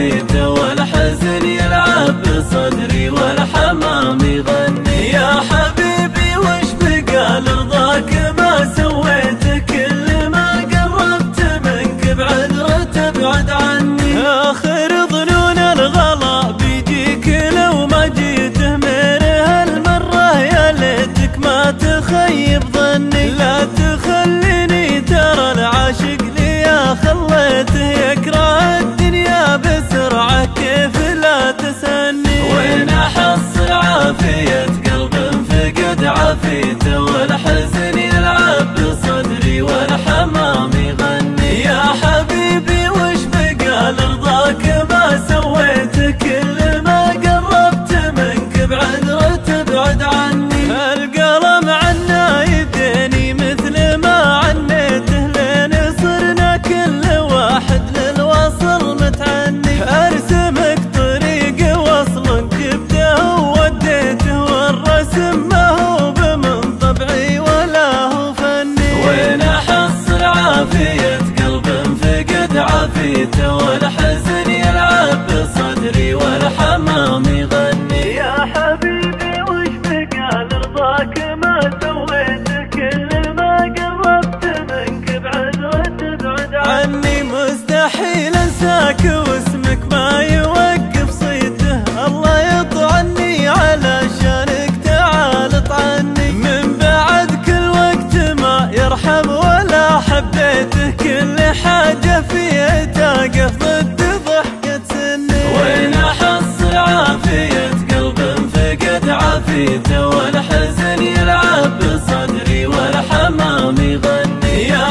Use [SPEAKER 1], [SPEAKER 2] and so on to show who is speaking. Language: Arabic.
[SPEAKER 1] بيته والحزن يلعب بصدري والحمام يغني. يا حبيبي وش بقى رضاك بكيت والحزن يلعب بصدري والحمام يغني.
[SPEAKER 2] يا حبيبي وش بقى رضاك ما سويت كل ما قربت منك. بعد وتبعد عني. مستحيل
[SPEAKER 1] أنساك. وسويت لفيته والحزن يلعب بصدري والحمام يغني
[SPEAKER 2] يا